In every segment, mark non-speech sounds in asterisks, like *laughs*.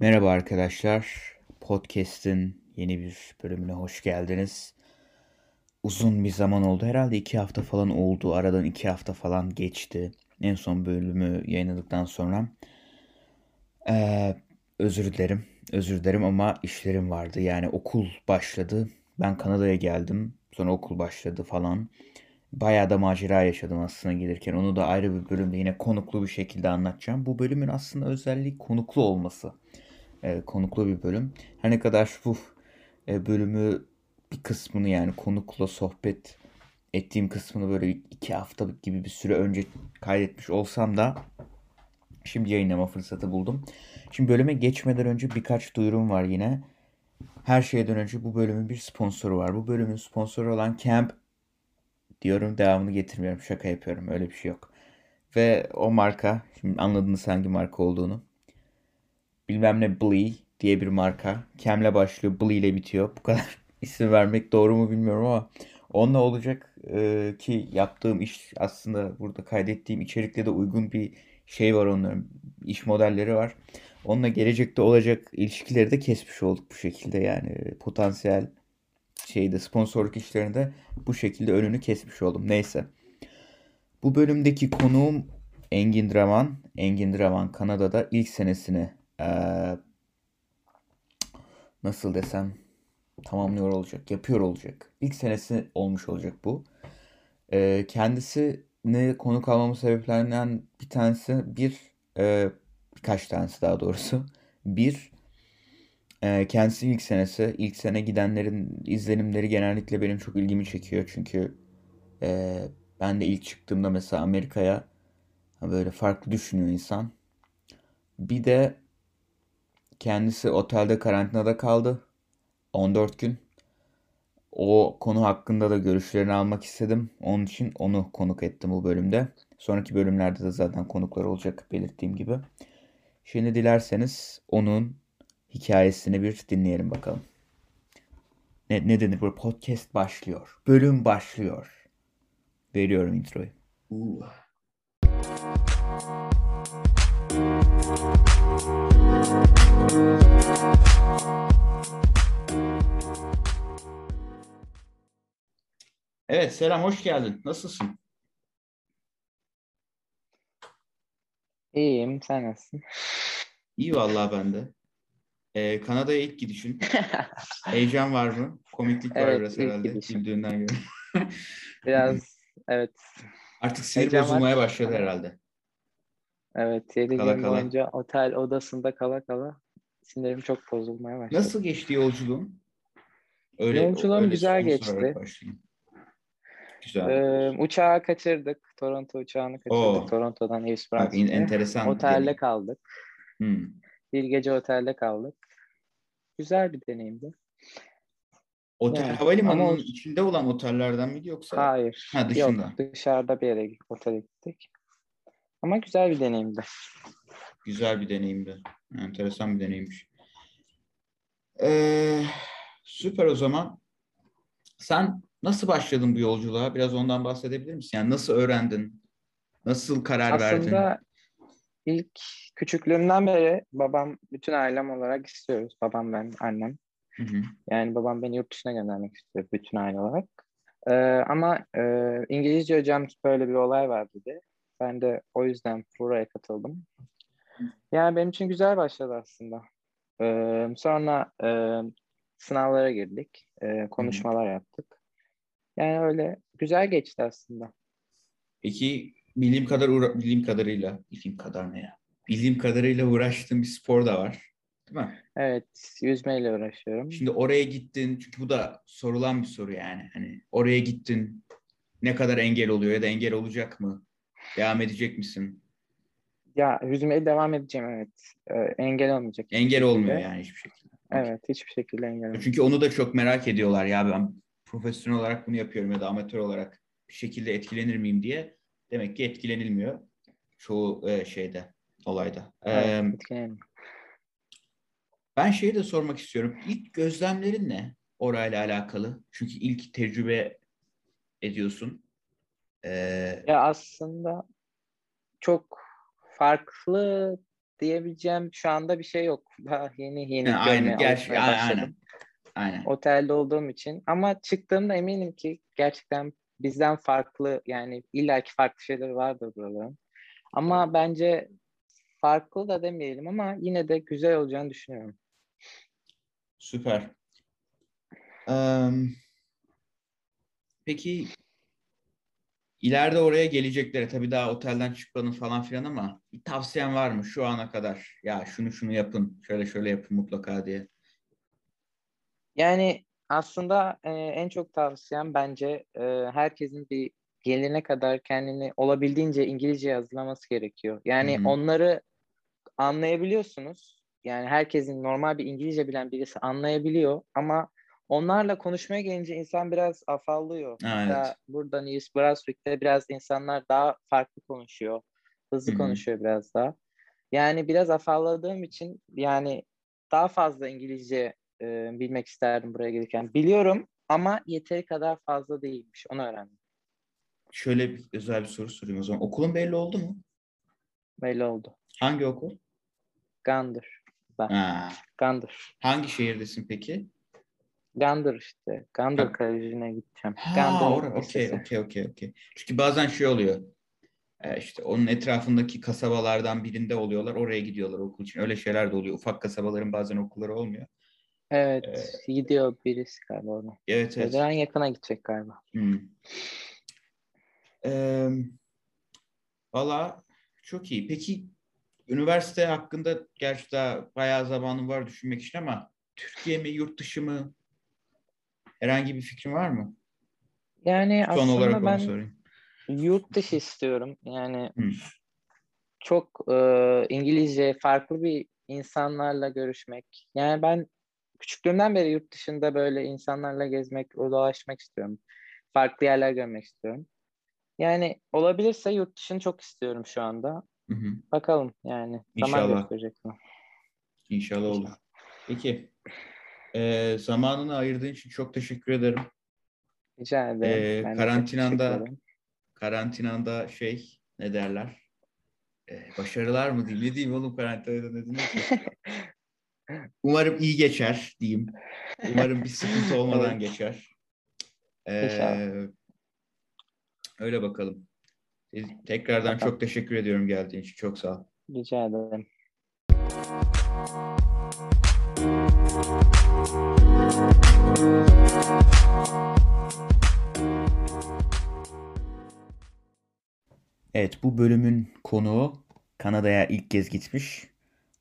Merhaba arkadaşlar. Podcast'in yeni bir bölümüne hoş geldiniz. Uzun bir zaman oldu. Herhalde iki hafta falan oldu. Aradan iki hafta falan geçti. En son bölümü yayınladıktan sonra. Ee, özür dilerim. Özür dilerim ama işlerim vardı. Yani okul başladı. Ben Kanada'ya geldim. Sonra okul başladı falan. Bayağı da macera yaşadım aslında gelirken. Onu da ayrı bir bölümde yine konuklu bir şekilde anlatacağım. Bu bölümün aslında özelliği konuklu olması e, konuklu bir bölüm. Her ne kadar bu e, bölümü bir kısmını yani konukla sohbet ettiğim kısmını böyle iki hafta gibi bir süre önce kaydetmiş olsam da şimdi yayınlama fırsatı buldum. Şimdi bölüme geçmeden önce birkaç duyurum var yine. Her şeyden önce bu bölümün bir sponsoru var. Bu bölümün sponsoru olan Camp diyorum devamını getirmiyorum. Şaka yapıyorum. Öyle bir şey yok. Ve o marka, şimdi anladınız hangi marka olduğunu bilmem ne Blee diye bir marka. Kem'le başlıyor, Blee ile bitiyor. Bu kadar *laughs* isim vermek doğru mu bilmiyorum ama onunla olacak e, ki yaptığım iş aslında burada kaydettiğim içerikle de uygun bir şey var onların. iş modelleri var. Onunla gelecekte olacak ilişkileri de kesmiş olduk bu şekilde yani potansiyel şeyde sponsorluk işlerinde bu şekilde önünü kesmiş oldum. Neyse. Bu bölümdeki konuğum Engin Draman. Engin Draman Kanada'da ilk senesini ee, nasıl desem tamamlıyor olacak, yapıyor olacak. İlk senesi olmuş olacak bu. Ee, kendisini konuk almamın sebeplerinden bir tanesi bir e, birkaç tanesi daha doğrusu. Bir e, kendisi ilk senesi. ilk sene gidenlerin izlenimleri genellikle benim çok ilgimi çekiyor. Çünkü e, ben de ilk çıktığımda mesela Amerika'ya böyle farklı düşünüyor insan. Bir de Kendisi otelde karantinada kaldı. 14 gün. O konu hakkında da görüşlerini almak istedim. Onun için onu konuk ettim bu bölümde. Sonraki bölümlerde de zaten konuklar olacak belirttiğim gibi. Şimdi dilerseniz onun hikayesini bir dinleyelim bakalım. Ne, ne denir bu? Podcast başlıyor. Bölüm başlıyor. Veriyorum introyu. Uh. Selam hoş geldin. Nasılsın? İyiyim, sen nasılsın? İyi vallahi ben de. Ee, Kanada'ya ilk gidişin. *laughs* Heyecan var mı? Komiklik var Evet, biraz herhalde gidişim. güldüğünden göre. *laughs* Biraz evet, Artık sinir Heyecan var. bozulmaya başladı herhalde. evet 7 Kala gün kala. boyunca otel odasında kala kala sinirim çok bozulmaya başladı. Nasıl geçti yolculuğun? Öyle, Yolculuğum öyle güzel geçti. başlayayım. Güzel. Ee, uçağı kaçırdık. Toronto uçağını kaçırdık. Oo. Toronto'dan Bak, Esperance'ye. in- enteresan. Otelde deneyim. kaldık. Hmm. Bir gece otelde kaldık. Güzel bir deneyimdi. Otel Yani, havalimanının ama içinde olan otellerden miydi yoksa? Hayır. Ha, dışında. Yok, dışarıda bir yere otele gittik. Ama güzel bir deneyimdi. Güzel bir deneyimdi. Enteresan bir deneyimmiş. Ee, süper o zaman. Sen nasıl başladın bu yolculuğa? Biraz ondan bahsedebilir misin? Yani nasıl öğrendin? Nasıl karar verdin? Aslında ilk küçüklüğümden beri babam, bütün ailem olarak istiyoruz. Babam, ben, annem. Hı hı. Yani babam beni yurt dışına göndermek istiyor bütün aile olarak. Ee, ama e, İngilizce hocam böyle bir olay var dedi. Ben de o yüzden buraya katıldım. Yani benim için güzel başladı aslında. Ee, sonra e, sınavlara girdik. e, konuşmalar yaptık. Yani öyle güzel geçti aslında. Peki bildiğim kadar uğra- bildiğim kadarıyla bildiğim kadar ne ya? Bildiğim kadarıyla uğraştığın bir spor da var. Değil mi? Evet, yüzmeyle uğraşıyorum. Şimdi oraya gittin çünkü bu da sorulan bir soru yani. Hani oraya gittin ne kadar engel oluyor ya da engel olacak mı? Devam edecek misin? Ya yüzmeye devam edeceğim evet. Ee, engel olmayacak. Engel olmuyor yani hiçbir şekilde. Evet, hiçbir şekilde engel olmayacak. Çünkü onu da çok merak ediyorlar ya ben profesyonel olarak bunu yapıyorum ya da amatör olarak bir şekilde etkilenir miyim diye. Demek ki etkilenilmiyor çoğu e, şeyde, olayda. Evet, Ee, ben şeyi de sormak istiyorum. İlk gözlemlerin ne orayla alakalı? Çünkü ilk tecrübe ediyorsun. Ee, Ya aslında çok farklı diyebileceğim şu anda bir şey yok. Daha *laughs* yeni yeni Ha, aynen. Gerçi aynen. Aynen. Otelde olduğum için. Ama çıktığımda eminim ki gerçekten bizden farklı yani illaki farklı şeyler vardır buraların. Ama bence farklı da demeyelim ama yine de güzel olacağını düşünüyorum. Süper. Em, peki ileride oraya gelecekleri tabii daha otelden çıkmanın falan filan ama bir tavsiyen var mı şu ana kadar? Ya şunu şunu yapın, şöyle şöyle yapın mutlaka diye. Yani aslında e, en çok tavsiyem bence e, herkesin bir gelene kadar kendini olabildiğince İngilizce hazırlaması gerekiyor. Yani Hı hı. onları anlayabiliyorsunuz. Yani herkesin normal bir İngilizce bilen birisi anlayabiliyor ama onlarla konuşmaya gelince insan biraz afallıyor. Mesela evet. burada New Brunswick'te biraz insanlar daha farklı konuşuyor. Hızlı Hı hı. konuşuyor biraz daha. Yani biraz afalladığım için yani daha fazla İngilizce e, bilmek isterdim buraya gelirken. Biliyorum ama yeteri kadar fazla değilmiş. Onu öğrendim. Şöyle bir özel bir soru sorayım o zaman. Okulun belli oldu mu? Belli oldu. Hangi okul? Gandır. Ben. Ha. Gandır. Hangi şehirdesin peki? Gandır işte. Gandır Ha. Koleji'ne gideceğim. Ha, Gandır okey, okey, okey, okey. Çünkü bazen şey oluyor. E, işte onun etrafındaki kasabalardan birinde oluyorlar. Oraya gidiyorlar okul için. Öyle şeyler de oluyor. Ufak kasabaların bazen okulları olmuyor. Evet. Ee, gidiyor birisi galiba ona. Evet, evet. Federal yakına gidecek galiba. Hmm. Eee, valla çok iyi. Peki üniversite hakkında gerçi daha bayağı zamanım var düşünmek için ama Türkiye mi, yurt dışı mı? Herhangi bir fikrin var mı? Yani Son aslında olarak ben sorayım. yurt dışı istiyorum. Yani Hmm. çok e, İngilizce farklı bir insanlarla görüşmek. Yani ben küçüklüğümden beri yurt dışında böyle insanlarla gezmek, dolaşmak istiyorum. Farklı yerler görmek istiyorum. Yani olabilirse yurt dışını çok istiyorum şu anda. Hı hı. Bakalım yani. Zaman İnşallah. gösterecek bunu. İnşallah olur. Peki. Eee, zamanını ayırdığın için çok teşekkür ederim. Rica ederim. Ee, Ben karantinanda- ederim. Karantinanda şey ne derler? Eee, başarılar mı diyeyim? Ne diyeyim oğlum karantinada ne diyeyim? *laughs* Umarım iyi geçer diyeyim. Umarım bir sıkıntı *laughs* olmadan geçer. Ee, öyle bakalım. Tekrardan çok teşekkür ediyorum geldiğin için. Çok sağ ol. Rica ederim. Evet bu bölümün konuğu Kanada'ya ilk kez gitmiş.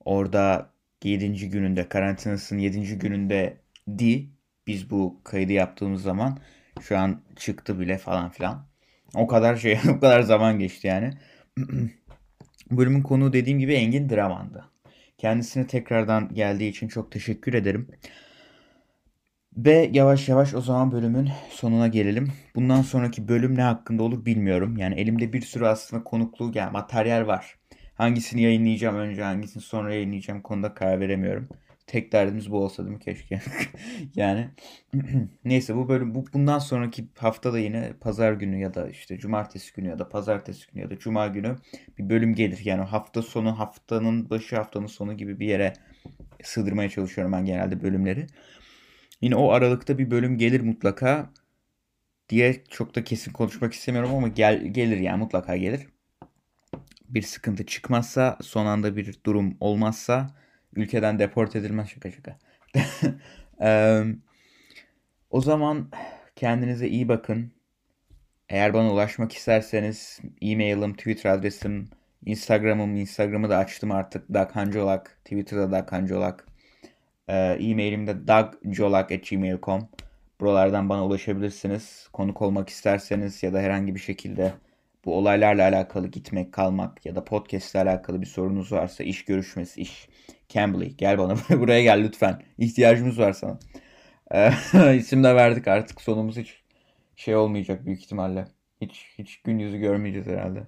Orada 7. gününde karantinasının 7. gününde di biz bu kaydı yaptığımız zaman şu an çıktı bile falan filan. O kadar şey *laughs* o kadar zaman geçti yani. *clears throat* Bölümün konuğu dediğim gibi Engin Draman'dı. Kendisine tekrardan geldiği için çok teşekkür ederim. Ve yavaş yavaş o zaman bölümün sonuna gelelim. Bundan sonraki bölüm ne hakkında olur bilmiyorum. Yani elimde bir sürü aslında konukluğu yani materyal var. Hangisini yayınlayacağım önce hangisini sonra yayınlayacağım konuda karar veremiyorum. Tek derdimiz bu olsa değil mi keşke? *laughs* yani *clears throat* neyse bu bölüm bu, bundan sonraki hafta da yine pazar günü ya da işte cumartesi günü ya da pazartesi günü ya da cuma günü bir bölüm gelir. Yani hafta sonu haftanın başı haftanın sonu gibi bir yere sığdırmaya çalışıyorum ben genelde bölümleri. Yine o aralıkta bir bölüm gelir mutlaka diye çok da kesin konuşmak istemiyorum ama gel, gelir yani mutlaka gelir. Bir sıkıntı çıkmazsa, son anda bir durum olmazsa ülkeden deport edilmez şaka şaka. *laughs* O zaman kendinize iyi bakın. Eğer bana ulaşmak isterseniz e-mailim, Twitter adresim, Instagram'ım, Instagram'ı da açtım artık. Dag Hancolak, Twitter'da Dag Hancolak. Ee, E-mailim de dagcolak.gmail.com Buralardan bana ulaşabilirsiniz. Konuk olmak isterseniz ya da herhangi bir şekilde bu olaylarla alakalı gitmek, kalmak ya da podcast ile alakalı bir sorunuz varsa iş görüşmesi, iş. Cambly gel bana *laughs* buraya gel lütfen. İhtiyacımız var sana. *laughs* İsim de verdik artık sonumuz hiç şey olmayacak büyük ihtimalle. Hiç hiç gün yüzü görmeyeceğiz herhalde.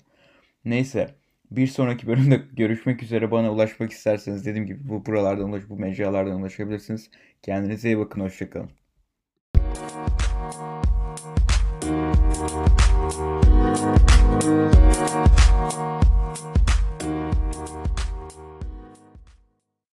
Neyse. Bir sonraki bölümde görüşmek üzere. Bana ulaşmak isterseniz dediğim gibi bu buralardan ulaş, bu mecralardan ulaşabilirsiniz. Kendinize iyi bakın. Hoşçakalın. Música